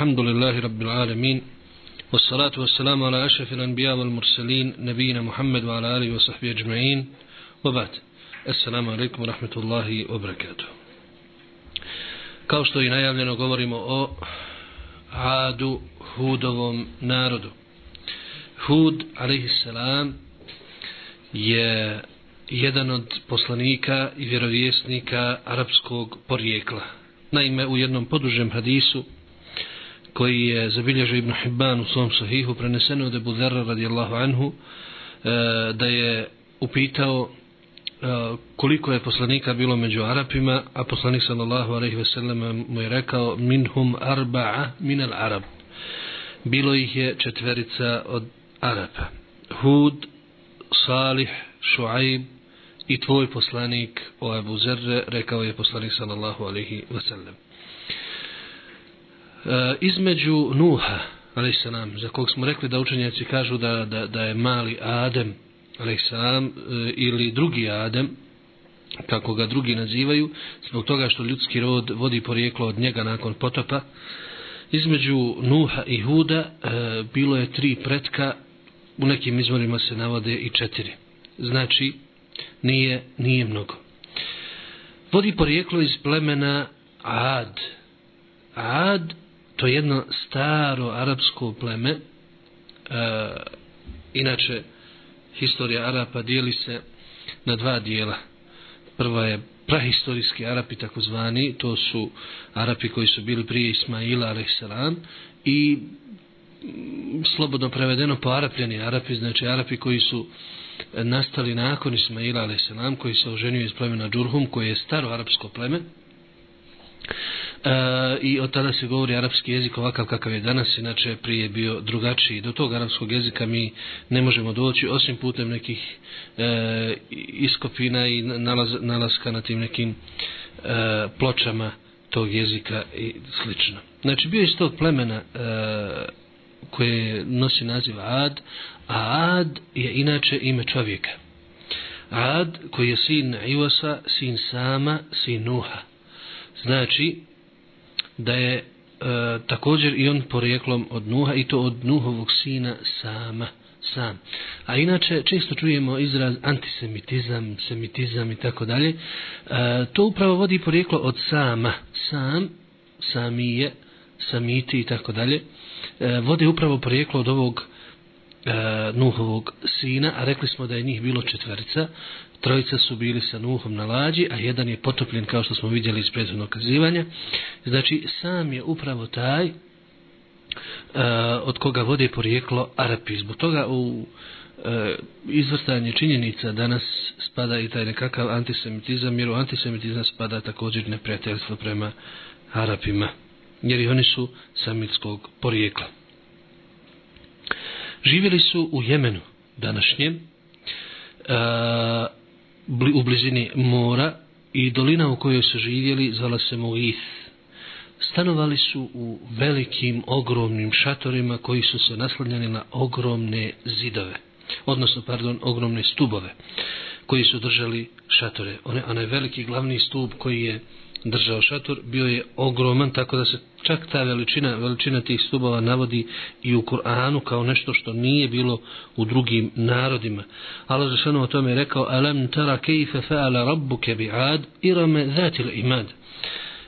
الحمد لله رب العالمين والصلاة والسلام على أشرف الأنبياء والمرسلين نبينا محمد وعلى آله وصحبه أجمعين وبعد السلام عليكم ورحمة الله وبركاته kao što i najavljeno govorimo o Adu Hudovom narodu. Hud, alaihissalam, je jedan od poslanika i vjerovjesnika arapskog porijekla. Naime, u jednom podužem hadisu koji je zabilježio Ibn Hibban u svom sahihu preneseno od Ebu Dharra radijallahu anhu e, da je upitao e, koliko je poslanika bilo među Arapima a poslanik sallallahu alaihi ve sellem mu je rekao minhum arba'a min al Arab. Bilo ih je četverica od Arapa. Hud, Salih, Šuaib i tvoj poslanik o Ebu Zerre rekao je poslanik sallallahu alaihi ve sellem. E, između Nuha alaihissalam, za kog smo rekli da učenjaci kažu da, da, da je mali Adem alaihissalam e, ili drugi Adem kako ga drugi nazivaju zbog toga što ljudski rod vodi porijeklo od njega nakon potopa. Između Nuha i Huda e, bilo je tri pretka u nekim izvorima se navode i četiri. Znači nije, nije mnogo. Vodi porijeklo iz plemena Ad. Ad to je jedno staro arapsko pleme e, inače historija Arapa dijeli se na dva dijela. Prva je prahistorijski Arapi takozvani to su Arapi koji su bili prije Ismaila alaihissalam i mm, slobodno prevedeno po Arapljani Arapi znači Arapi koji su nastali nakon Ismaila alaihissalam koji se oženio iz plemena Džurhum koje je staro arapsko pleme. E, i od tada se govori arapski jezik ovakav kakav je danas, inače prije bio drugačiji. Do tog arapskog jezika mi ne možemo doći osim putem nekih e, iskopina i nalaz, nalaska na tim nekim e, pločama tog jezika i slično. Znači bio je iz tog plemena e, koje nosi naziv Ad, a Ad je inače ime čovjeka. Ad koji je sin Iwasa, sin Sama, sin Nuha. Znači, da je e, također i on porijeklom od Nuha i to od Nuhovog sina sama sam. A inače često čujemo izraz antisemitizam, semitizam i tako dalje. E, to upravo vodi porijeklo od sama, sam, samije, samiti i tako dalje. E, vodi upravo porijeklo od ovog e, Nuhovog sina, a rekli smo da je njih bilo četverica, trojica su bili sa Nuhom na lađi, a jedan je potopljen kao što smo vidjeli iz prethodnog kazivanja. Znači, sam je upravo taj e, od koga vode porijeklo Arapi. Zbog toga u e, izvrstanje činjenica danas spada i taj nekakav antisemitizam, jer u antisemitizam spada također neprijateljstvo prema Arapima, jer i oni su samitskog porijekla. Živjeli su u Jemenu današnjem, uh, u blizini mora i dolina u kojoj su živjeli zvala se Moith. Stanovali su u velikim, ogromnim šatorima koji su se naslanjali na ogromne zidove, odnosno, pardon, ogromne stubove koji su držali šatore. One, onaj veliki glavni stup koji je držao šator bio je ogroman tako da se čak ta veličina veličina tih stubova navodi i u Kur'anu kao nešto što nije bilo u drugim narodima. Allah Žešanu o tome je rekao alam tara kejfe fa'ala rabbuke bi'ad irame zatil imad.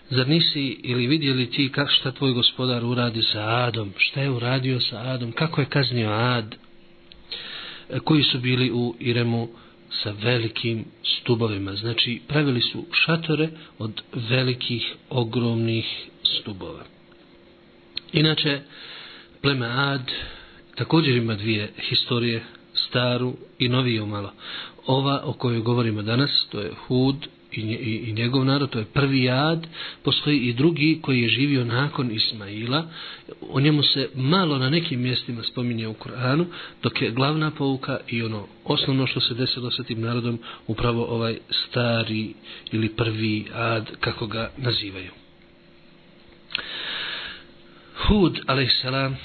Zar nisi ili vidjeli ti kak šta tvoj gospodar uradi sa Adom? Šta je uradio sa Adom? Kako je kaznio Ad? E, koji su bili u Iremu? Sa velikim stubovima. Znači, pravili su šatore od velikih, ogromnih stubova. Inače, pleme Ad također ima dvije historije, staru i noviju malo. Ova o kojoj govorimo danas, to je Hud i, i, i njegov narod, to je prvi jad, postoji i drugi koji je živio nakon Ismaila, o njemu se malo na nekim mjestima spominje u Koranu, dok je glavna pouka i ono osnovno što se desilo sa tim narodom, upravo ovaj stari ili prvi ad, kako ga nazivaju. Hud, alaihissalam,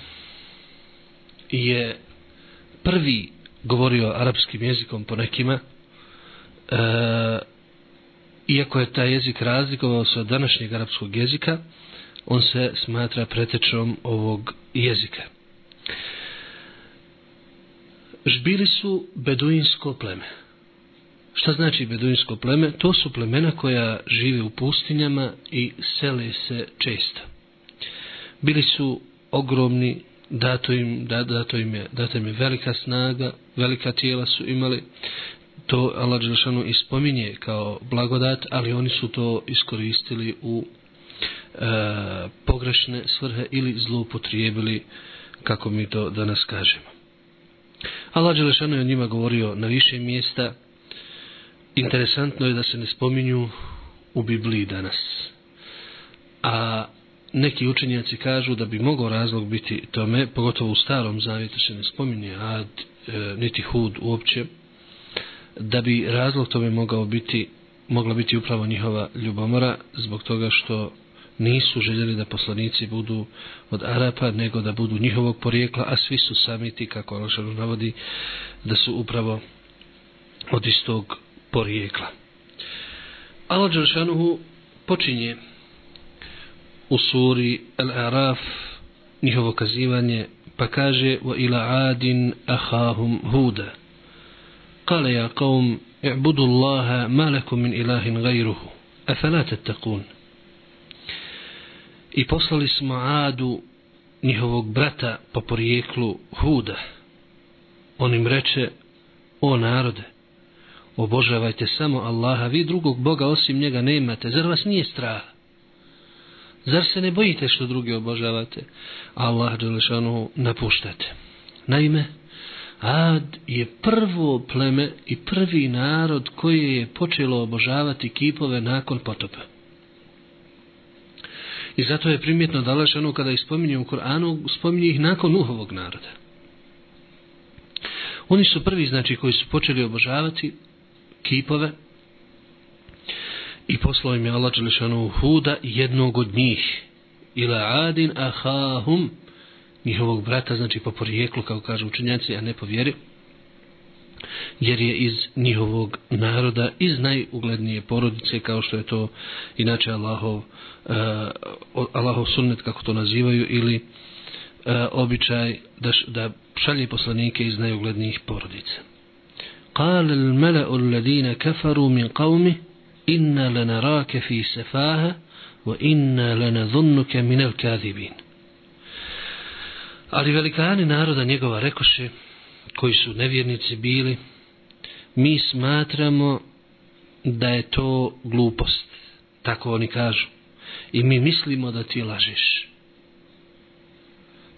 je prvi govorio arapskim jezikom po nekima, e, iako je taj jezik razlikovao se od današnjeg arapskog jezika, on se smatra pretečom ovog jezika. Žbili su beduinsko pleme. Šta znači beduinsko pleme? To su plemena koja žive u pustinjama i sele se često. Bili su ogromni, dato im, dato im, je, dato im je velika snaga, velika tijela su imali, to Allah Đelšanu ispominje kao blagodat, ali oni su to iskoristili u e, pogrešne svrhe ili zloupotrijebili, kako mi to danas kažemo. Allah Đelšanu je o njima govorio na više mjesta. Interesantno je da se ne spominju u Bibliji danas. A neki učenjaci kažu da bi mogao razlog biti tome, pogotovo u starom zavjetu se ne spominje Ad, e, niti Hud uopće, da bi razlog tome mogao biti mogla biti upravo njihova ljubomora zbog toga što nisu željeli da poslanici budu od Arapa nego da budu njihovog porijekla a svi su sami ti kako Alšanu navodi da su upravo od istog porijekla. Allah Đeršanuhu počinje u suri Al-Araf njihovo kazivanje pa kaže وَإِلَا عَادٍ adin هُودًا قال يا قوم اعبدوا الله ما لكم من إله غيره أفلا تتقون I poslali smo Adu, njihovog brata, po porijeklu Huda. On im reče, o narode, obožavajte samo Allaha, vi drugog Boga osim njega nemate, zar vas nije strah? Zar se ne bojite što drugi obožavate? Allah, Đelešanu, napuštate. Naime, Ad je prvo pleme i prvi narod koji je počelo obožavati kipove nakon potopa. I zato je primjetno da ono kada ih spominje u Koranu, spominje ih nakon Nuhovog naroda. Oni su prvi, znači, koji su počeli obožavati kipove i poslao im je Allah Đelešanu Huda jednog od njih. Ila adin ahahum njihovog brata, znači po porijeklu, kao kažu učenjaci, a ne po vjeri, jer je iz njihovog naroda, iz najuglednije porodice, kao što je to inače Allahov, uh, Allahov sunnet, kako to nazivaju, ili uh, običaj da, da šalje poslanike iz najuglednijih porodica. قال الملأ الذين كفروا من قومه إنا لنراك في سفاهة وإنا لنظنك من الكاذبين Ali velikani naroda njegova rekoše, koji su nevjernici bili, mi smatramo da je to glupost. Tako oni kažu. I mi mislimo da ti lažeš.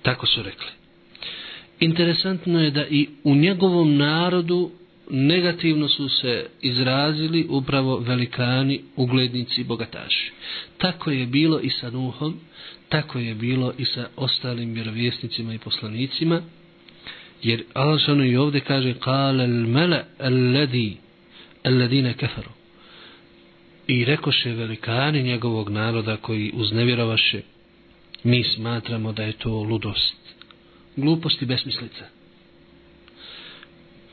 Tako su rekli. Interesantno je da i u njegovom narodu negativno su se izrazili upravo velikani, uglednici i bogataši. Tako je bilo i sa Nuhom, tako je bilo i sa ostalim vjerovjesnicima i poslanicima, jer Allah i ovdje kaže kale al mele alladi alladine kafaru. I rekoše velikani njegovog naroda koji uznevjerovaše mi smatramo da je to ludost glupost i besmislica.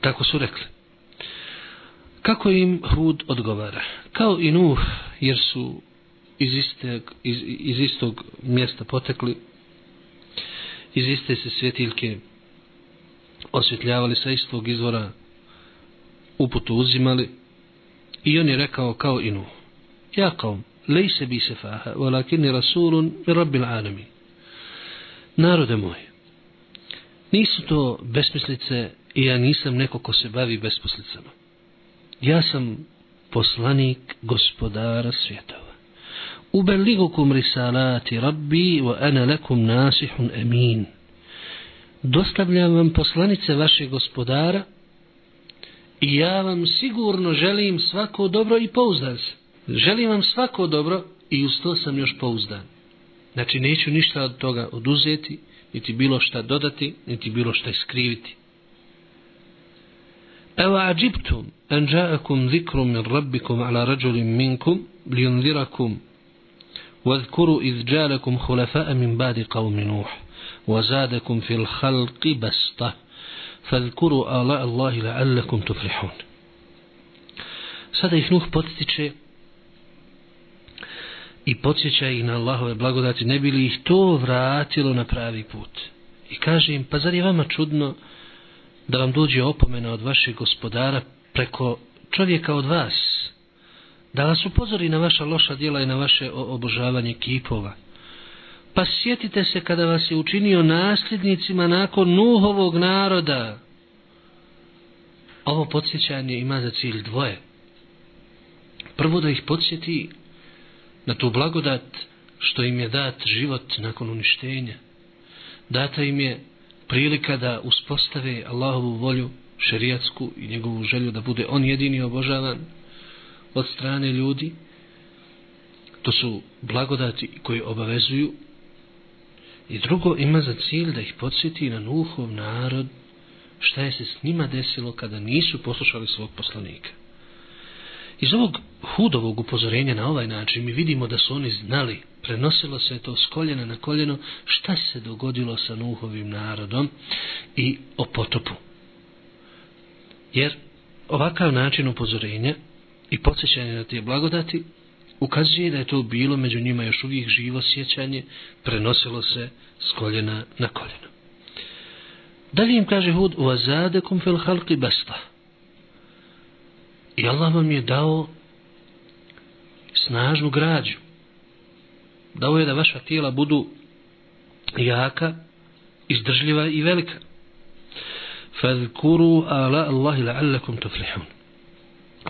Tako su rekli kako im Hud odgovara? Kao i Nuh jer su iz, iste, iz, iz istog mjesta potekli iz iste se svjetiljke osvjetljavali sa istog izvora uputu uzimali i on je rekao kao inu ja kao lejse bi se faha walakini rasulun i rabbil alami. Narode moj nisu to besmislice i ja nisam neko ko se bavi besmislicama ja sam poslanik gospodara svjetova. Ubeligukum risalati rabbi wa ana lakum nasihun amin. Dostavljam vam poslanice vaše gospodara i ja vam sigurno želim svako dobro i pouzdan se želim vam svako dobro i uz to sam još pouzdan. Znači neću ništa od toga oduzeti niti bilo šta dodati niti bilo šta iskriviti. Ewa ađibtum an ja'akum zikrum min rabbikum ala rađulim minkum li unzirakum واذكروا إذ جالكم خلفاء من بعد قوم نوح وزادكم في الخلق بسطة فاذكروا آلاء الله لعلكم تفرحون Sada ih Nuh potiče i podsjeća ih na Allahove blagodati, ne bi li ih to vratilo na pravi put. I kaže im, pa zar je vama čudno da vam dođe opomena od vašeg gospodara preko čovjeka od vas, da vas upozori na vaša loša djela i na vaše obožavanje kipova. Pa sjetite se kada vas je učinio nasljednicima nakon Nuhovog naroda. Ovo podsjećanje ima za cilj dvoje. Prvo da ih podsjeti na tu blagodat što im je dat život nakon uništenja. Data im je prilika da uspostave Allahovu volju šerijatsku i njegovu želju da bude on jedini obožavan od strane ljudi. To su blagodati koji obavezuju. I drugo ima za cilj da ih podsjeti na Nuhov narod šta je se s njima desilo kada nisu poslušali svog poslanika. Iz ovog hudovog upozorenja na ovaj način mi vidimo da su oni znali, prenosilo se to s koljena na koljeno, šta se dogodilo sa Nuhovim narodom i o potopu. Jer ovakav način upozorenja i podsjećanje na te blagodati ukazuje da je to bilo među njima još uvijek živo sjećanje, prenosilo se s koljena na koljeno. Dalje im kaže Hud, uazadekum fel halki basta. I Allah vam je dao snažnu građu. Dao je da vaša tijela budu jaka, izdržljiva i velika. Fadhkuru ala Allahi la'allakum tuflihun.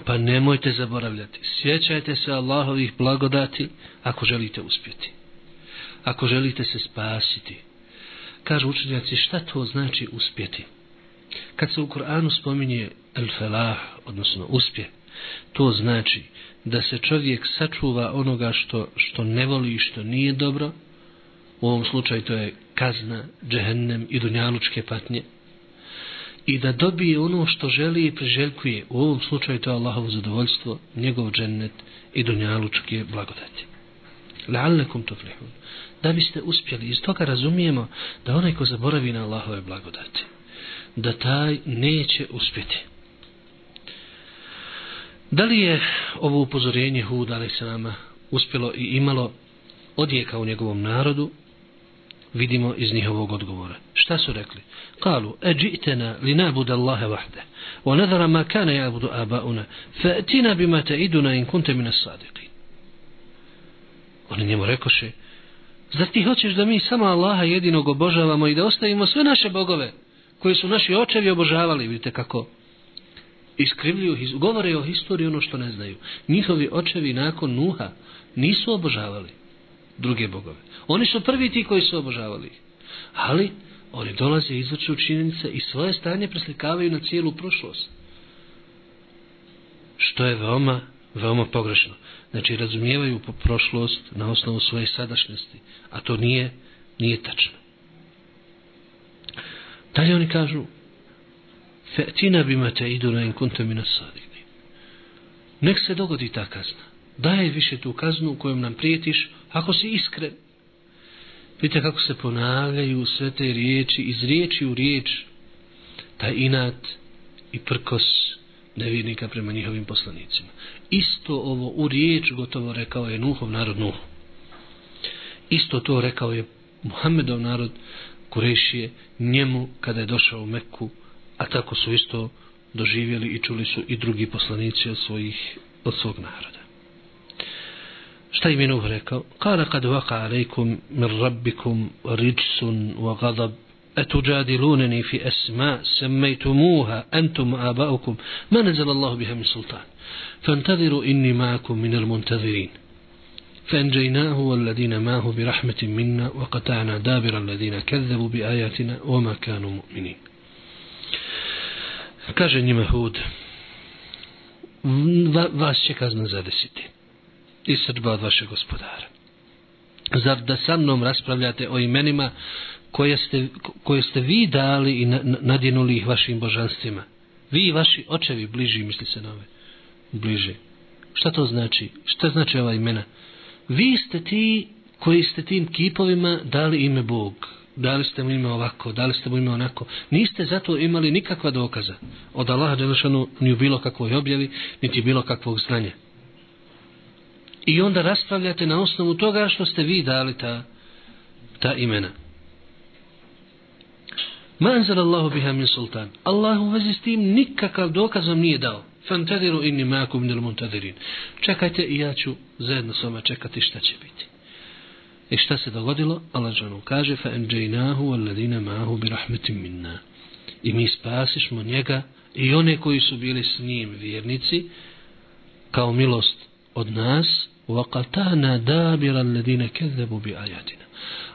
Pa nemojte zaboravljati. Sjećajte se Allahovih blagodati ako želite uspjeti. Ako želite se spasiti. Kažu učenjaci šta to znači uspjeti. Kad se u Koranu spominje el-felah, odnosno uspje, to znači da se čovjek sačuva onoga što, što ne voli i što nije dobro, u ovom slučaju to je kazna, džehennem i dunjalučke patnje, i da dobije ono što želi i priželjkuje, u ovom slučaju to je Allahovo zadovoljstvo, njegov džennet i dunjalučke blagodati. La'allakum tuflihun. Da biste uspjeli, iz toga razumijemo da onaj ko zaboravi na Allahove blagodati, da taj neće uspjeti. Da li je ovo upozorenje Hud, a.s. se uspjelo i imalo odjeka u njegovom narodu, vidimo iz njihovog odgovora. Šta su rekli? Kalu, e džitena li nabuda Allahe vahde, o nadara ma kane jabudu abauna, fa'tina bima te iduna in kunte mine sadiki. Oni njemu rekoše, zar ti hoćeš da mi samo Allaha jedinog obožavamo i da ostavimo sve naše bogove, koje su naši očevi obožavali, vidite kako iskrivljuju, govore o historiji ono što ne znaju. Njihovi očevi nakon Nuha nisu obožavali druge bogove. Oni su prvi ti koji su obožavali. Ali oni dolaze i izvrću činjenice i svoje stanje preslikavaju na cijelu prošlost. Što je veoma, veoma pogrešno. Znači razumijevaju prošlost na osnovu svoje sadašnjosti. A to nije, nije tačno. Dalje oni kažu Fe'tina bima te iduna in kunta mina sadini. Nek se dogodi ta kazna. Daj više tu kaznu kojom nam prijetiš ako si iskren. Vidite kako se ponavljaju sve te riječi, iz riječi u riječ, taj inat i prkos nevjernika prema njihovim poslanicima. Isto ovo u riječ gotovo rekao je Nuhov narod Nuh. Isto to rekao je Muhammedov narod Kurešije njemu kada je došao u Meku a tako su isto doživjeli i čuli su i drugi poslanici od, svojih, od svog naroda. Šta im je Nuh rekao? Kala kad vaka alejkum min rabbikum rijsun wa gadab أتجادلونني في أسماء سميتموها أنتم آباؤكم ما نزل الله بها من سلطان فانتظروا إني معكم من المنتظرين فأنجيناه والذين معه برحمة منا وقطعنا دابر الذين كذبوا بآياتنا وما كانوا مؤمنين kaže njima Hud vas će kazna zadesiti i srđba od vašeg gospodara. Zar da sa mnom raspravljate o imenima koje ste, koje ste vi dali i nadjenuli ih vašim božanstvima? Vi i vaši očevi bliži misli se na ove bliže. Šta to znači? Šta znači ova imena? Vi ste ti koji ste tim kipovima dali ime Bog dali ste mu ime ovako, dali ste mu ime onako. Niste zato imali nikakva dokaza od Allaha Đelešanu ni u bilo kakvoj objavi, niti bilo kakvog znanja. I onda raspravljate na osnovu toga što ste vi dali ta, ta imena. Ma anzal Allahu biha min sultan. Allah u vezi s tim nikakav dokaz vam nije dao. Fantadiru inni ma'akum minal muntadirin. Čekajte i ja ću zajedno s vama čekati šta će biti. I šta se dogodilo? Allah džanu kaže fa enđejnahu alladina ma'ahu bi rahmetim minna. I mi spasišmo njega i one koji su bili s njim vjernici kao milost od nas وَقَتَانَا دَابِرَ الَّذِينَ كَذَّبُوا بِآيَاتِنَا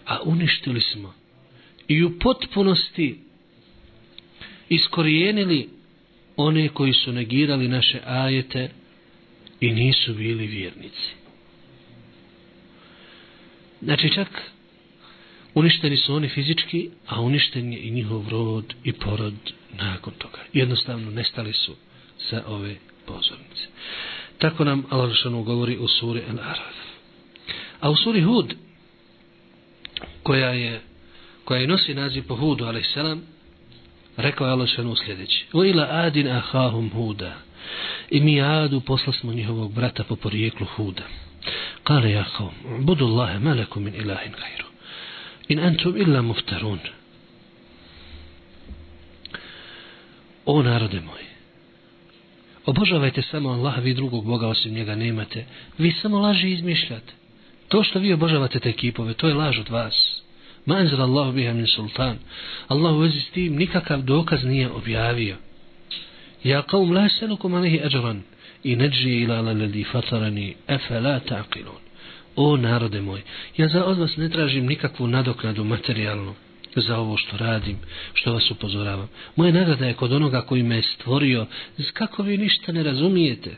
A uništili smo i u potpunosti iskorijenili one koji su negirali naše ajete i nisu bili vjernici. Znači čak uništeni su oni fizički, a uništen je i njihov rod i porod nakon toga. Jednostavno nestali su sa ove pozornice. Tako nam Allah govori u suri Al-Araf. A u suri Hud, koja je koja je nosi naziv po Hudu, a.s. rekao je Allah šanu sljedeći. U ila adin ahahum Huda. I mi Adu posla smo njihovog brata po porijeklu Huda. قال يا قوم kao, الله ما لكم من إله غيره إن أنتم إلا مفترون O narode moji, obožavajte samo Allaha, vi drugog Boga osim njega nemate. Vi samo laži izmišljate. To što vi obožavate te kipove, to je laž od vas. Manzal Allah biha min sultan. Allah u vezi s tim nikakav dokaz nije objavio. Ja qaum la selukum alihi ađaran i neđi ila laladi fatarani efe la taqilun. O narode moj, ja za od vas ne tražim nikakvu nadoknadu materijalnu za ovo što radim, što vas upozoravam. Moja nagrada je kod onoga koji me je stvorio, kako vi ništa ne razumijete.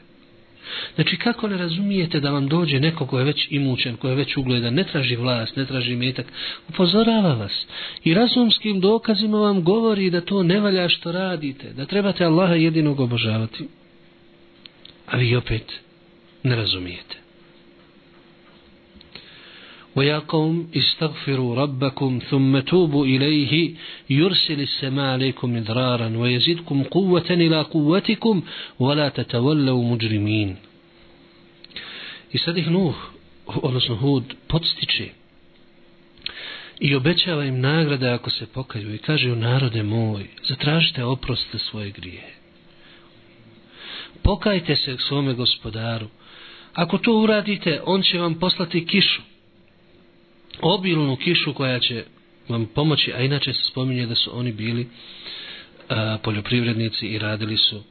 Znači kako ne razumijete da vam dođe neko ko je već imućen, ko je već ugledan, ne traži vlast, ne traži metak, upozorava vas i razumskim dokazima vam govori da to ne valja što radite, da trebate Allaha jedinog obožavati A vi opet ne razumijete. ويا قوم استغفروا ربكم ثم توبوا إليه يرسل السماء عليكم مدرارا ويزيدكم قوة إلى قوتكم ولا تتولوا مجرمين I sad ih Nuh, odnosno Hud, podstiče i obećava im nagrade ako se pokaju i kaže u narode moj, zatražite oprost za svoje grije. Pokajte se svome gospodaru. Ako to uradite, on će vam poslati kišu obilnu kišu koja će vam pomoći, a inače se spominje da su oni bili a, poljoprivrednici i radili su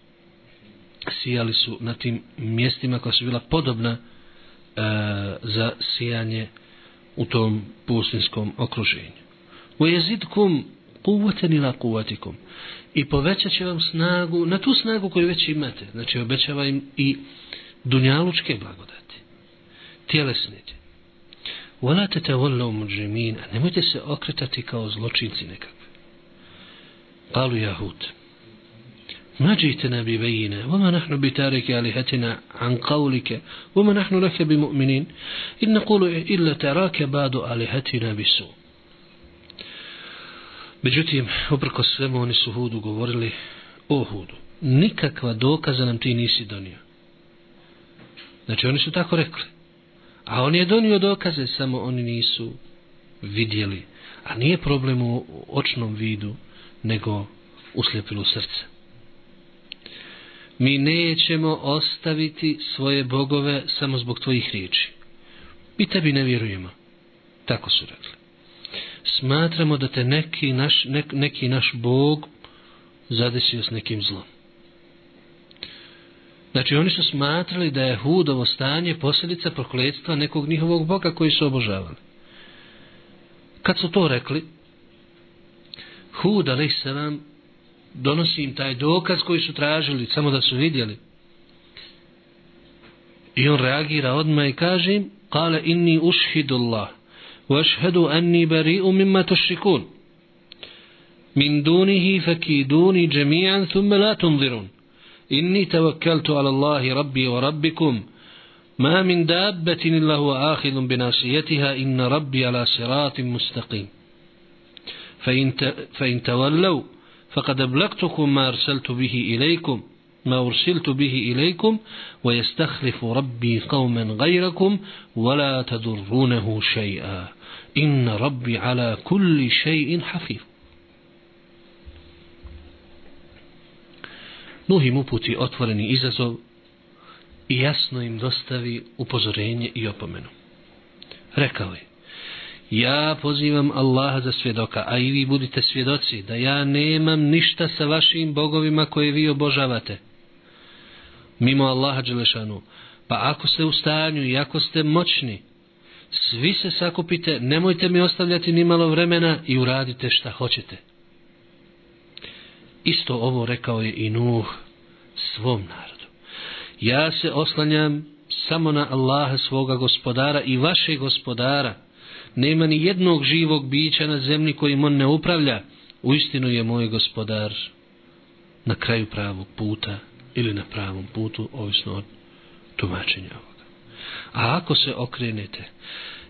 sijali su na tim mjestima koja su bila podobna a, za sijanje u tom pustinskom okruženju. U jezidkum kuvvaten ila kuvvatikum. I povećat će vam snagu, na tu snagu koju već imate. Znači, obećava im i dunjalučke blagodati. Tjelesnite. Vala te te volna a Nemojte se okretati kao zločinci nekakve. Palu jahut. Mađite na bi vejine. Vama nahnu bitareke ali hatina an kaulike. Vama nahnu lake bi mu'minin. Idna kulu illa tarake badu ali hatina. Međutim, oprko svemu, oni su Hudu govorili, o Hudu, nikakva dokaza nam ti nisi donio. Znači, oni su tako rekli. A on je donio dokaze, samo oni nisu vidjeli. A nije problem u očnom vidu, nego uslijepilu srce. Mi nećemo ostaviti svoje bogove samo zbog tvojih riječi. Mi tebi ne vjerujemo. Tako su rekli. Smatramo da te neki naš, nek, neki naš bog zadesio s nekim zlom. Znači oni su smatrali da je hudovo stanje posljedica prokletstva nekog njihovog boga koji su obožavali. Kad su to rekli, Hud, ali se vam donosi im taj dokaz koji su tražili, samo da su vidjeli. I on reagira odmah i kaže im, kale inni ushidullah. Ašhedu anni bari'u mimma tušikun. Min dunihi fakiduni džemijan, thumme la tunzirun. إني توكلت على الله ربي وربكم ما من دابة إلا هو آخذ بناصيتها إن ربي على صراط مستقيم فإن, فإن تولوا فقد أبلغتكم ما أرسلت به إليكم ما أرسلت به إليكم ويستخلف ربي قوما غيركم ولا تضرونه شيئا إن ربي على كل شيء حفيظ Nuh im uputi otvoreni izazov i jasno im dostavi upozorenje i opomenu. Rekao je, ja pozivam Allaha za svjedoka, a i vi budite svjedoci da ja nemam ništa sa vašim bogovima koje vi obožavate. Mimo Allaha Đelešanu, pa ako ste u stanju i ako ste moćni, svi se sakupite, nemojte mi ostavljati ni malo vremena i uradite šta hoćete. Isto ovo rekao je i Nuh svom narodu. Ja se oslanjam samo na Allaha svoga gospodara i vaše gospodara. Nema ni jednog živog bića na zemlji kojim on ne upravlja. Uistinu je moj gospodar na kraju pravog puta ili na pravom putu, ovisno od tumačenja ovoga. A ako se okrenete,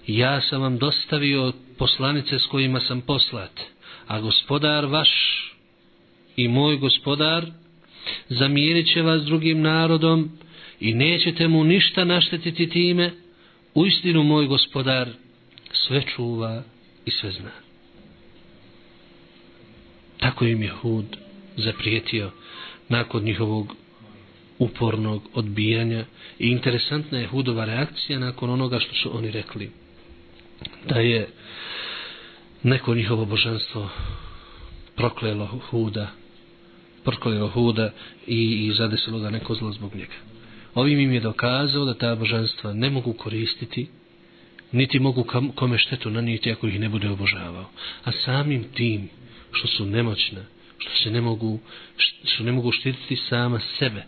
ja sam vam dostavio poslanice s kojima sam poslat, a gospodar vaš i moj gospodar zamirit će vas drugim narodom i nećete mu ništa naštetiti time, u istinu moj gospodar sve čuva i sve zna. Tako im je Hud zaprijetio nakon njihovog upornog odbijanja i interesantna je Hudova reakcija nakon onoga što su oni rekli da je neko njihovo božanstvo proklelo Huda proklelo Huda i, i zadesilo ga neko zlo zbog njega. Ovim im je dokazao da ta božanstva ne mogu koristiti, niti mogu kome štetu nanijeti ako ih ne bude obožavao. A samim tim što su nemoćna, što se ne mogu, što ne mogu štititi sama sebe,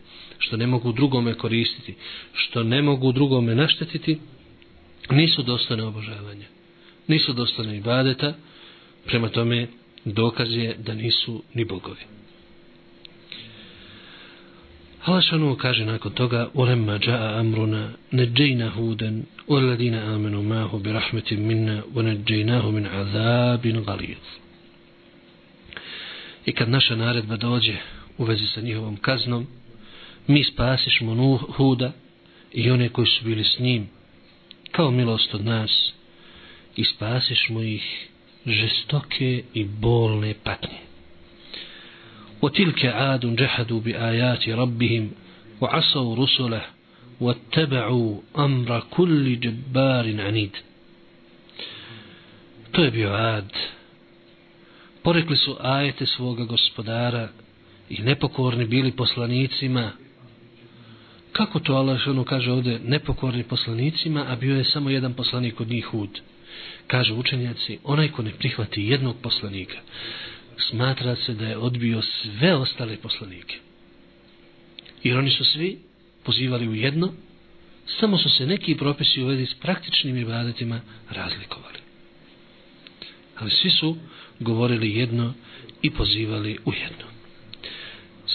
što ne mogu drugome koristiti, što ne mogu drugome naštetiti, nisu dostane obožavanja. Nisu dostane ibadeta, prema tome dokaz je da nisu ni bogovi. Halašanu kaže nakon toga Ulemma dža'a amruna neđejna huden Uladina amenu mahu bi rahmetim minna Uneđejnahu min azabin galid I kad naša naredba dođe u vezi sa njihovom kaznom mi spasišmo Huda i one koji su bili s njim kao milost od nas i spasišmo ih žestoke i bolne patnje. وتلك عاد جحدوا بآيات ربهم وعصوا رسله واتبعوا أمر كل جبار عنيد To je bio ad. Porekli su ajete svoga gospodara i nepokorni bili poslanicima. Kako to Allah što kaže ovdje nepokorni poslanicima, a bio je samo jedan poslanik od njih hud? Kaže učenjaci, onaj ko ne prihvati jednog poslanika, smatra se da je odbio sve ostale poslanike. Jer oni su svi pozivali u jedno, samo su se neki propisi u vezi s praktičnim ibadetima razlikovali. Ali svi su govorili jedno i pozivali u jedno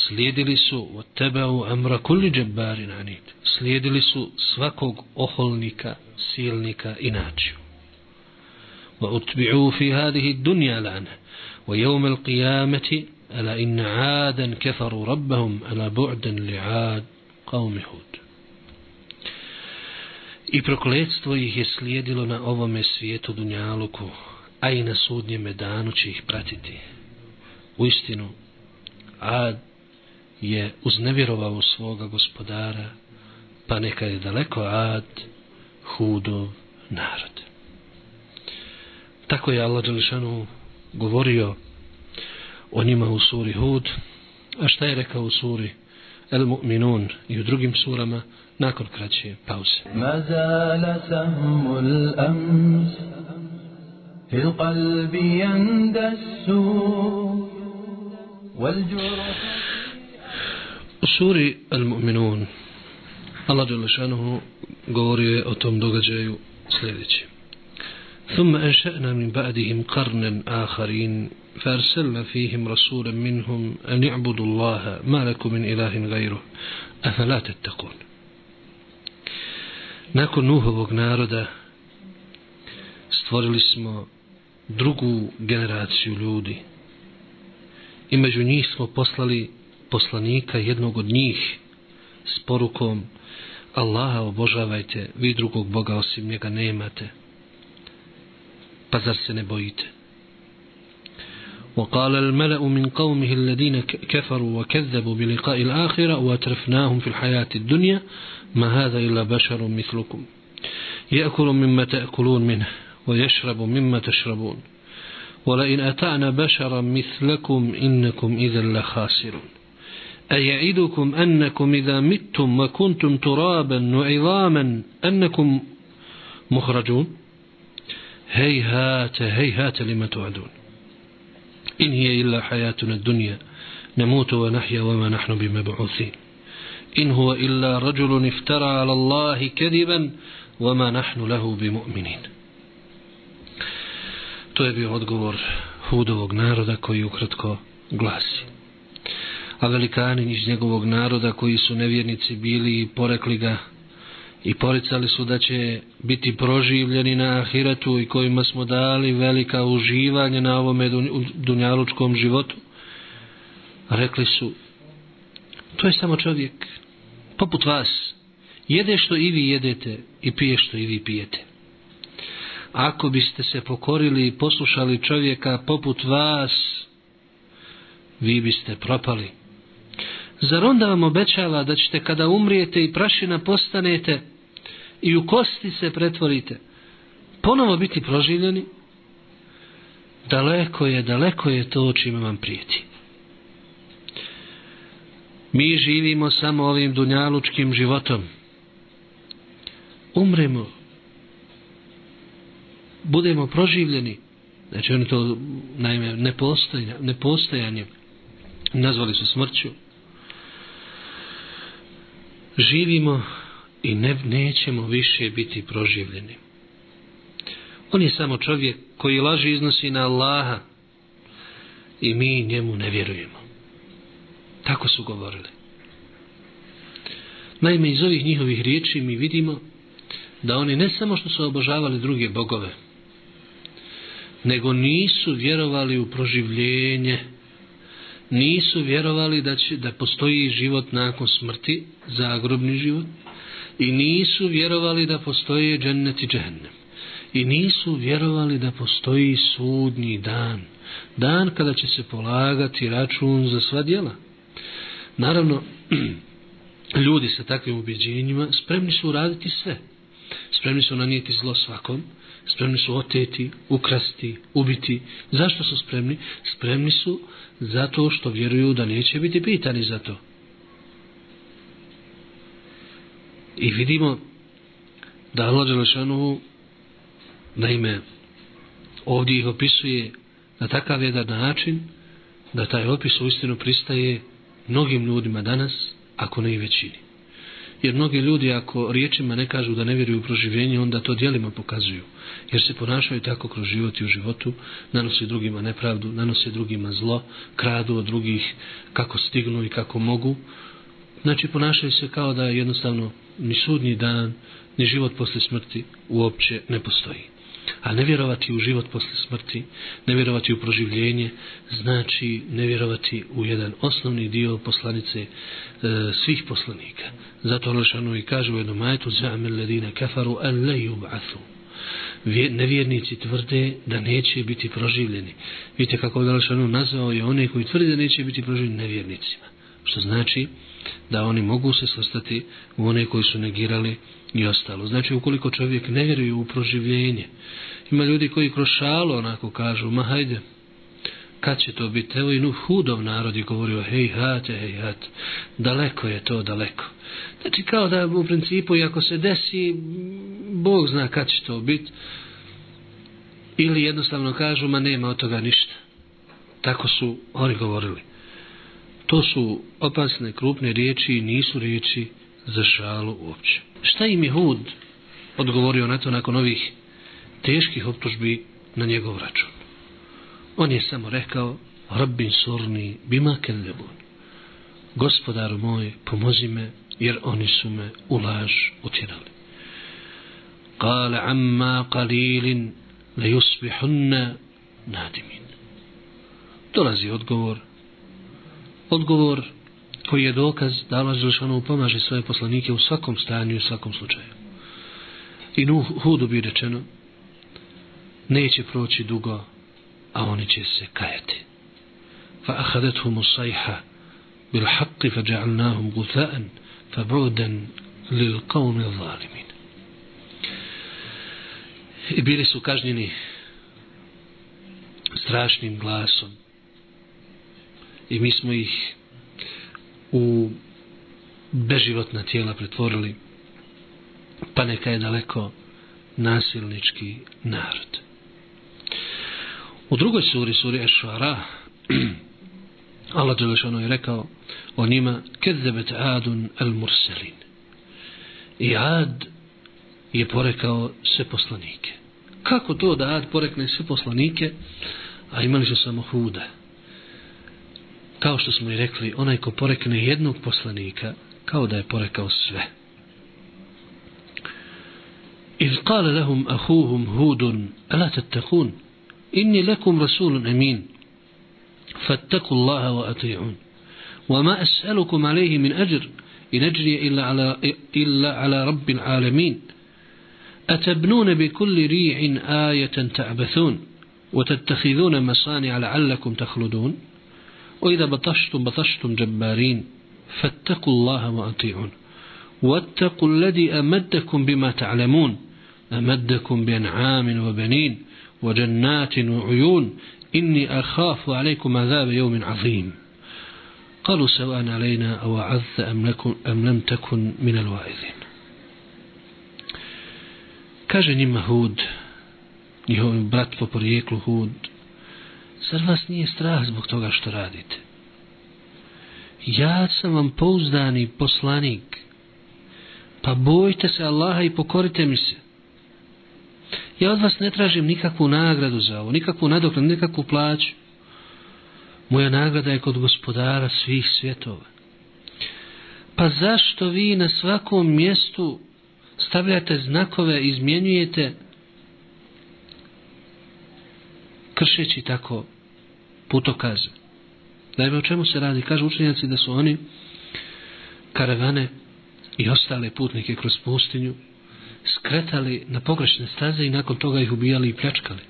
Slijedili su od tebe u amra kulli džebari nanit. Slijedili su svakog oholnika, silnika i načiju. Wa utbi'u fi hadihi dunja lana. ويوم القيامة ألا إن عادا كفروا ربهم ألا بعدا لعاد قوم هود I prokletstvo ih je slijedilo na ovome svijetu Dunjaluku, a i na sudnjem danu će ih pratiti. U istinu, Ad je uznevjerovao svoga gospodara, pa neka je daleko Ad hudov narod. Tako je Allah Đelešanu govorio o njima u suri Hud, a šta je rekao u suri El Mu'minun i u drugim surama nakon kraće pauze. Mazala sahmul ams fil qalbi yandasu U suri El Mu'minun Allah Đelešanuhu govorio o tom događaju sljedeći. ثم أنشأنا من بعدهم قرنا آخرين فأرسلنا فيهم رسولا منهم أن يعبدوا الله ما لكم من إله غيره أفلا تتقون Nakon Nuhovog naroda stvorili smo drugu generaciju ljudi i među njih smo poslali poslanika jednog od njih s porukom Allaha obožavajte, vi drugog Boga osim njega nemate. Pa zar se ne bojite? وقال الملأ من قومه الذين كفروا وكذبوا بلقاء الآخرة وأترفناهم في الحياة الدنيا ما هذا إلا بشر مثلكم يأكل مما تأكلون منه ويشرب مما تشربون ولئن أتعنا بشرا مثلكم إنكم إذا لخاسرون أيعدكم أنكم إذا متم وكنتم ترابا وعظاما أنكم مخرجون؟ هيهات هيهات لما توعدون. إن هي إلا حياتنا الدنيا نموت ونحيا وما نحن بمبعوثين. إن هو إلا رجل افترى على الله كذبا وما نحن له بمؤمنين. To je bio odgovor hudovog naroda koji ukratko glasi. A velikani iz njegovog naroda koji su nevjernici bili i porekli ga i poricali su da će biti proživljeni na ahiretu i kojima smo dali velika uživanje na ovome dunjalučkom životu. Rekli su, to je samo čovjek, poput vas, jede što i vi jedete i pije što i vi pijete. Ako biste se pokorili i poslušali čovjeka poput vas, vi biste propali. Zar onda vam obećava da ćete kada umrijete i prašina postanete i u kosti se pretvorite, ponovo biti proživljeni? Daleko je, daleko je to čime vam prijeti. Mi živimo samo ovim dunjalučkim životom. Umremo. Budemo proživljeni. Znači oni to naime nepostojanje, nepostojanje nazvali su smrću živimo i ne, nećemo više biti proživljeni. On je samo čovjek koji laži iznosi na Allaha i mi njemu ne vjerujemo. Tako su govorili. Naime, iz ovih njihovih riječi mi vidimo da oni ne samo što su obožavali druge bogove, nego nisu vjerovali u proživljenje nisu vjerovali da će da postoji život nakon smrti, zagrobni život, i nisu vjerovali da postoje džennet i džehennem. I nisu vjerovali da postoji sudnji dan. Dan kada će se polagati račun za sva djela. Naravno, ljudi sa takvim ubjeđenjima spremni su uraditi sve. Spremni su nanijeti zlo svakom, spremni su oteti, ukrasti, ubiti. Zašto su spremni? Spremni su zato što vjeruju da neće biti pitani za to. I vidimo da Allah Đelešanu naime ovdje ih opisuje na takav jedan način da taj opis u istinu pristaje mnogim ljudima danas, ako ne i većini. Jer mnogi ljudi ako riječima ne kažu da ne vjeruju u proživljenje, onda to dijelima pokazuju. Jer se ponašaju tako kroz život i u životu, nanose drugima nepravdu, nanose drugima zlo, kradu od drugih kako stignu i kako mogu. Znači ponašaju se kao da jednostavno ni sudnji dan, ni život posle smrti uopće ne postoji. A ne vjerovati u život posle smrti, ne vjerovati u proživljenje, znači ne vjerovati u jedan osnovni dio poslanice e, svih poslanika. Zato ono Lešanu ono i kaže u jednom majetu Za'amil ledine kafaru an le yub'athu. Nevjernici tvrde da neće biti proživljeni. Vidite kako je Lešanu nazvao je one koji tvrde da neće biti proživljeni nevjernicima. Što znači da oni mogu se svrstati u one koji su negirali i ostalo. Znači, ukoliko čovjek ne vjeruje u proživljenje, ima ljudi koji kroz šalo onako kažu, ma hajde, kad će to biti? Evo i nu hudov narod je govorio, hej hate, hej hate, daleko je to, daleko. Znači, kao da u principu, i ako se desi, Bog zna kad će to biti, ili jednostavno kažu, ma nema od toga ništa. Tako su oni govorili. To su opasne, krupne riječi i nisu riječi za šalu uopće. Šta im je Hud odgovorio na to nakon ovih teških optužbi na njegov račun? On je samo rekao, Rabbin surni bima kellebun. Gospodaru moj, pomozi me, jer oni su me u laž utjerali. Kale amma qalilin le yusbihunna nadimin. Dolazi odgovor. Odgovor koji je dokaz da Allah Želešanu pomaže svoje poslanike u svakom stanju i u svakom slučaju. I nu hudu bi rečeno, neće proći dugo, a oni će se kajati. Fa ahadethum usajha bil haqqi fa ja'alnahum gutha'an fa bu'dan lil qawmi zalimin. I bili su kažnjeni strašnim glasom. I mi smo ih u beživotna tijela pretvorili pa neka je daleko nasilnički narod. U drugoj suri, suri Ešvara, Allah Đelešanu je rekao o njima kezebet adun al murselin. I ad je porekao sve poslanike. Kako to da ad porekne sve poslanike, a imali su samo huda? Kao što smo i rekli, onaj ko porekne jednog poslanika, kao da je porekao sve. إذ قال لهم أخوهم هود ألا تتقون إني لكم رسول أمين فاتقوا الله وأطيعون وما أسألكم عليه من أجر إن أجري إلا على, إلا على رب العالمين أتبنون بكل ريع آية تعبثون وتتخذون مصانع لعلكم تخلدون وإذا بطشتم بطشتم جبارين فاتقوا الله وأطيعون. واتقوا الذي أمدكم بما تعلمون أمدكم بأنعام وبنين وجنات وعيون. إني أخاف عليكم عذاب يوم عظيم. قالوا سواء علينا أو عذ أم, لكن أم لم تكن من الواعظين. Kaže njima Hud, njihov brat po porijeklu Hud, zar vas nije strah zbog toga što radite? Ja sam vam pouzdani poslanik, pa bojte se Allaha i pokorite mi se. Ja od vas ne tražim nikakvu nagradu za ovo, nikakvu nadoknadu, nikakvu plaću. Moja nagrada je kod gospodara svih svjetova. Pa zašto vi na svakom mjestu stavljate znakove, izmjenjujete, kršeći tako putokaze? Naime, o čemu se radi? Kažu učenjaci da su oni karavane i ostale putnike kroz pustinju skretali na pogrešne staze i nakon toga ih ubijali i pljačkali.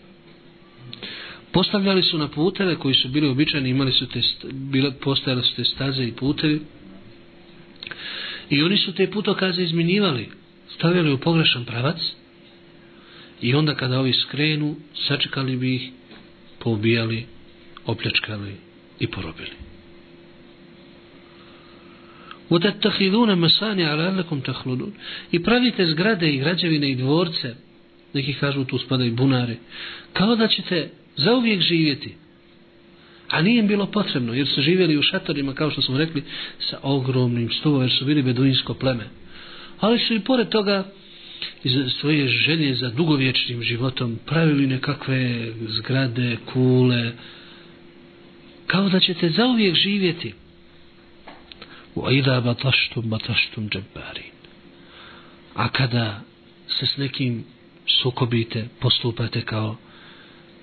Postavljali su na puteve koji su bili običajni, imali su te, bile, postojale su te staze i putevi i oni su te putokaze izminjivali, stavljali u pogrešan pravac i onda kada ovi skrenu, sačekali bi ih, poubijali, opljačkali i porobili. وتتخذون مصانع لعلكم تخلدون i pravite zgrade i građevine i dvorce neki kažu tu spadaju bunare kao da ćete zauvijek živjeti a nije im bilo potrebno jer su živjeli u šatorima kao što smo rekli sa ogromnim stuvom jer su bili beduinsko pleme ali su i pored toga iz svoje želje za dugovječnim životom pravili nekakve zgrade, kule kao da ćete zauvijek živjeti وَإِذَا بَطَشْتُمْ بَطَشْتُمْ جَبَّارِينَ A kada se s nekim sukobite, postupate kao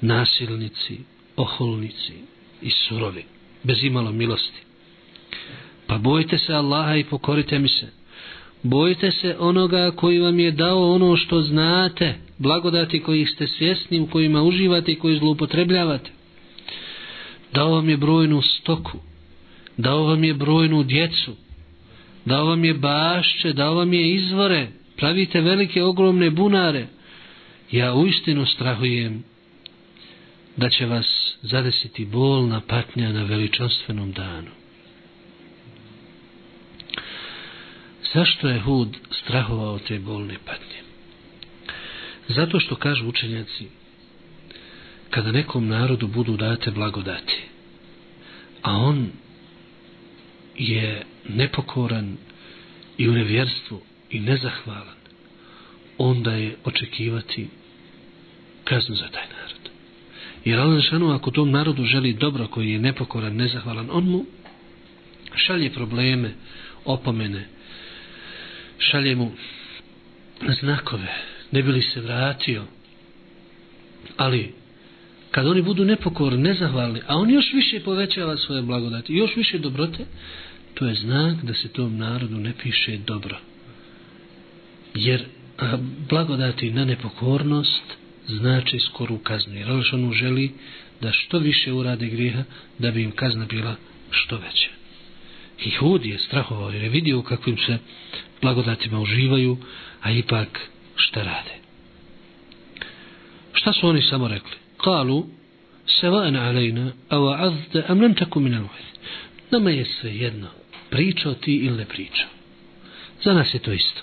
nasilnici, oholnici i surovi, bez imalo milosti. Pa bojite se Allaha i pokorite mi se. Bojte se onoga koji vam je dao ono što znate, blagodati kojih ste svjesni, u kojima uživate i koji zloupotrebljavate. Dao vam je brojnu stoku, dao vam je brojnu djecu, dao vam je bašće, dao vam je izvore, pravite velike ogromne bunare. Ja uistinu strahujem da će vas zadesiti bolna patnja na veličanstvenom danu. Zašto je Hud strahovao te bolne patnje? Zato što kažu učenjaci, kada nekom narodu budu date blagodati, a on je nepokoran i u nevjerstvu i nezahvalan, onda je očekivati kaznu za taj narod. Jer Allah Žešanu, ako tom narodu želi dobro koji je nepokoran, nezahvalan, on mu šalje probleme, opomene, šalje mu znakove, ne bi li se vratio. Ali, kad oni budu nepokorni, nezahvalni, a on još više povećava svoje blagodati, još više dobrote, to je znak da se tom narodu ne piše dobro. Jer a, blagodati na nepokornost znači skoru kaznu. Jer ono Alšanu želi da što više urade grijeha da bi im kazna bila što veća. I Hud je strahovao jer je vidio kakvim se blagodatima uživaju, a ipak šta rade. Šta su oni samo rekli? Kalu, sevan alejna, a wa'azda, am nem tako minal muhid. Nama je sve jedno, pričao ti ili ne pričao. Za nas je to isto.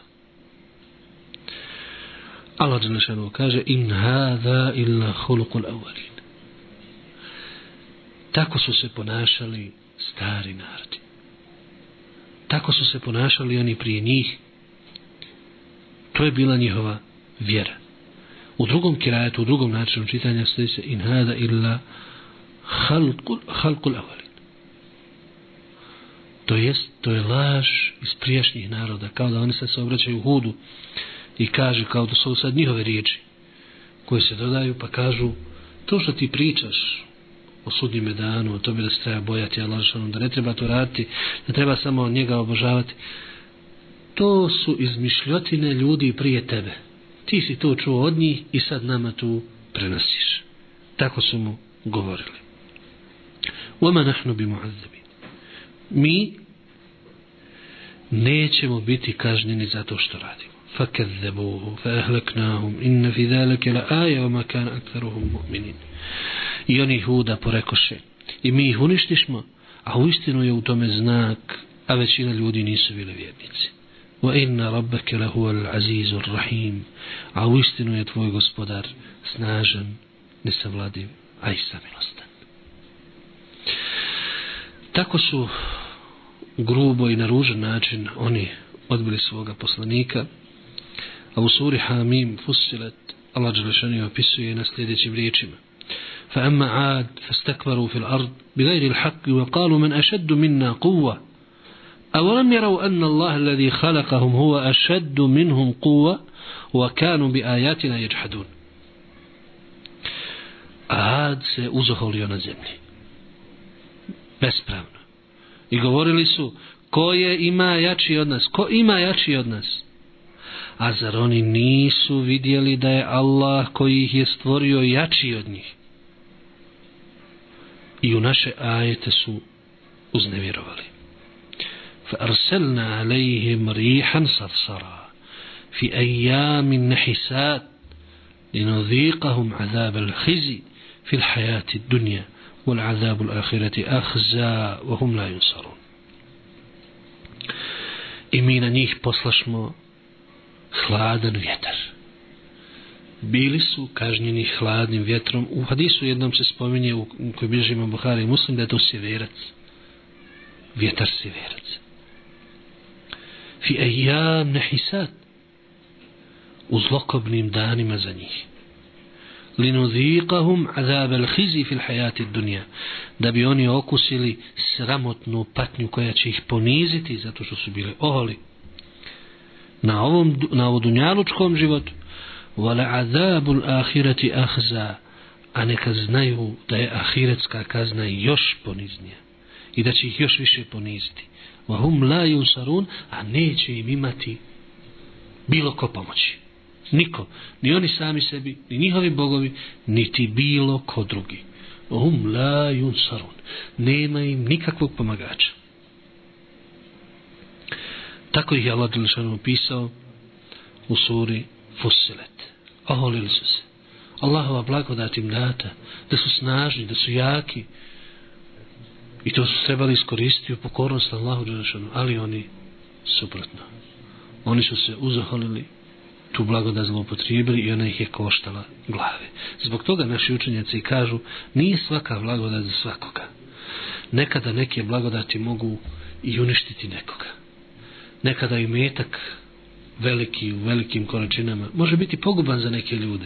Allah Đelešanu kaže in hada illa hulukul avalin. Tako su se ponašali stari narodi. Tako su se ponašali oni prije njih. To je bila njihova vjera. U drugom kirajetu, u drugom načinu čitanja stoji se in hada illa halkul, halkul avalin. To jest, to je laž iz prijašnjih naroda, kao da oni se se obraćaju hudu i kaže kao da su sad njihove riječi koje se dodaju pa kažu to što ti pričaš o sudnjime danu, o tome da se treba bojati Allah, da ne treba to raditi, da treba samo njega obožavati, to su izmišljotine ljudi prije tebe. Ti si to čuo od njih i sad nama tu prenosiš. Tako su mu govorili. Oma nahnu bi muazzabi. Mi nećemo biti kažnjeni za to što radimo. فكذبوه فأهلكناهم إن في ذلك لآية وما كان أكثرهم مؤمنين I oni Huda porekoše. I mi ih uništišmo, a u istinu je u tome znak, a većina ljudi nisu bili vjernici. Wa inna rabbeke lahu al rahim, a u istinu je tvoj gospodar snažan, nesavladiv, a i samilostan. Tako su grubo i na ružan način oni odbili svoga poslanika, a u suri Hamim fusilet Allah Đelešani opisuje na sljedećim riječima. فأما عاد فاستكبروا في الأرض بغير الحق وقالوا من أشد منا قوة أولم يروا أن الله الذي خلقهم هو أشد منهم قوة وكانوا بآياتنا يجحدون عاد سأزهر يونا زمني بس pravno. I govorili su, إما je ima jači od nas? Ko ima jači od nas? A zar oni nisu vidjeli da je Allah? I u naše ajete su uznevjerovali. فأرسلنا عليهم ريحا صرصرا في أيام نحسات لنذيقهم عذاب الخزي في الحياة الدنيا والعذاب الآخرة أخزى وهم لا ينصرون إمين نيح بصلشمو hladan vjetar. Bili su kažnjeni hladnim vjetrom. U hadisu jednom se spominje u kojoj bližima imam Buhari i muslim da je to sjeverac. Vjetar sjeverac. Fi ejam nehisat. U zlokobnim danima za njih. Linudhiqahum azab al-khizi fil hayati dunya da bi oni okusili sramotnu patnju koja će ih poniziti zato što su bili oholi na ovom na dunjalučkom životu wala azabul ahireti ahza a neka znaju da je ahiretska kazna još poniznija i da će ih još više poniziti. Wa hum la yunsarun, a neće im imati bilo ko pomoći. Niko, ni oni sami sebi ni njihovi bogovi, niti bilo ko drugi. Wa la yunsarun, nema im nikakvog pomagača. Tako ih je Allah Đelešanu opisao u suri Fusilet. Oholili su se. Allahova blagodat im data, da su snažni, da su jaki. I to su trebali iskoristiti u pokornost Allahu Đelešanu, ali oni suprotno. Oni su se uzaholili, tu blagodat zlopotrijebili i ona ih je koštala glave. Zbog toga naši učenjaci kažu, nije svaka blagodat za svakoga. Nekada neke blagodati mogu i uništiti nekoga nekada i metak veliki u velikim količinama može biti poguban za neke ljude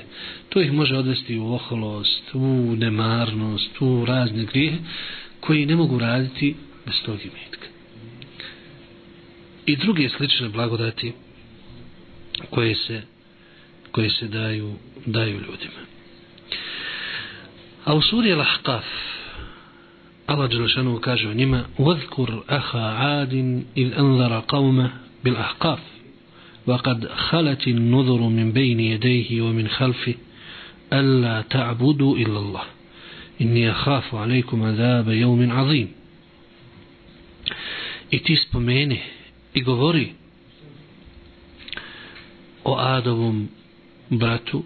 to ih može odvesti u oholost u nemarnost u razne grije koji ne mogu raditi bez tog imetka i druge slične blagodati koje se koje se daju daju ljudima a u suri Al-Ahqaf Allah Đelešanu kaže o njima وَذْكُرْ أَخَا عَادٍ إِذْ أَنْذَرَ قَوْمَ بِالْأَحْقَافِ وَقَدْ خَلَتِ النُّذُرُ مِنْ بَيْنِ يَدَيْهِ وَمِنْ خَلْفِهِ أَلَّا تَعْبُدُوا إِلَّا اللَّهِ إِنِّي أَخَافُ عَلَيْكُمْ عَذَابَ يَوْمٍ عَظِيمٍ I ti spomeni i govori o Adovom bratu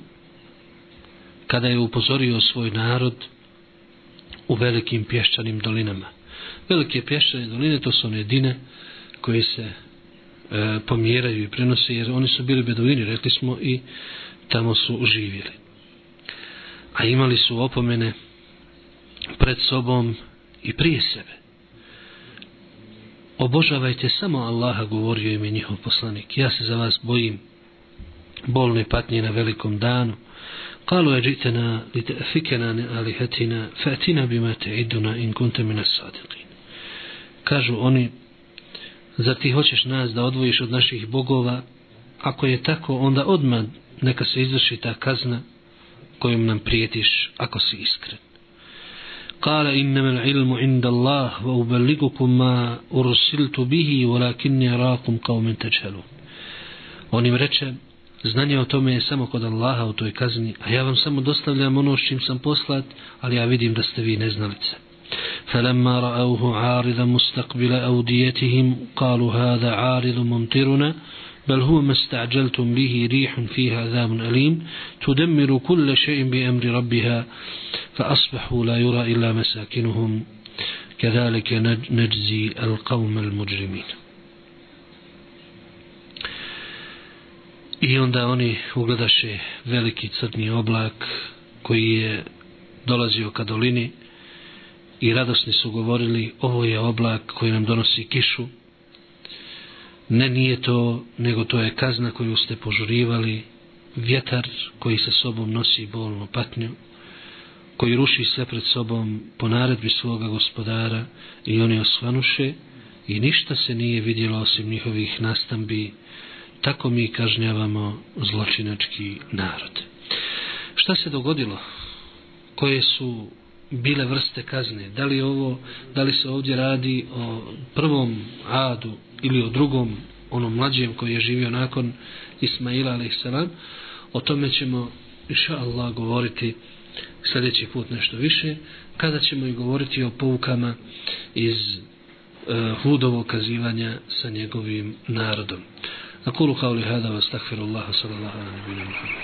kada je upozorio svoj narod u velikim pješčanim dolinama. Velike pješčane doline to su one dine koje se E, pomjeraju i prenose, jer oni su bili beduini, rekli smo, i tamo su živjeli. A imali su opomene pred sobom i prije sebe. Obožavajte samo Allaha, govorio im je njihov poslanik. Ja se za vas bojim bolne patnje na velikom danu. Kalu je li te fikena ne alihetina, fetina bima te iduna in kunte mine sadili. Kažu oni, zar ti hoćeš nas da odvojiš od naših bogova ako je tako onda odmah neka se izvrši ta kazna kojom nam prijetiš ako si iskren قال إنما العلم عند الله وأبلغكم ما أرسلت به ولكني أراكم قوم تجهلون on im reče znanje o tome je samo kod Allaha u toj kazni, a ja vam samo dostavljam ono s čim sam poslat, ali ja vidim da ste vi neznalice. فلما رأوه عارضا مستقبل أوديتهم قالوا هذا عارض ممطرنا بل هو ما استعجلتم به ريح فيها عذاب أليم تدمر كل شيء بأمر ربها فأصبحوا لا يرى إلا مساكنهم. كذلك نجزي القوم المجرمين. I onda oni ugledaše veliki crni oblak koji je dolazio ka dolini. I radosni su govorili ovo je oblak koji nam donosi kišu. Ne nije to, nego to je kazna koju ste požurivali, vjetar koji sa sobom nosi bolnu patnju, koji ruši sve pred sobom po naredbi svoga gospodara i oni osvanuše i ništa se nije vidjelo osim njihovih nastambi tako mi kažnjavamo zločinački narod. Šta se dogodilo? Koje su bile vrste kazne? Da li, ovo, da li se ovdje radi o prvom adu ili o drugom, onom mlađem koji je živio nakon Ismaila a.s. O tome ćemo, inša Allah, govoriti sljedeći put nešto više, kada ćemo i govoriti o poukama iz uh, hudovog kazivanja sa njegovim narodom. أقول قولي هذا واستغفر الله صلى الله عليه وسلم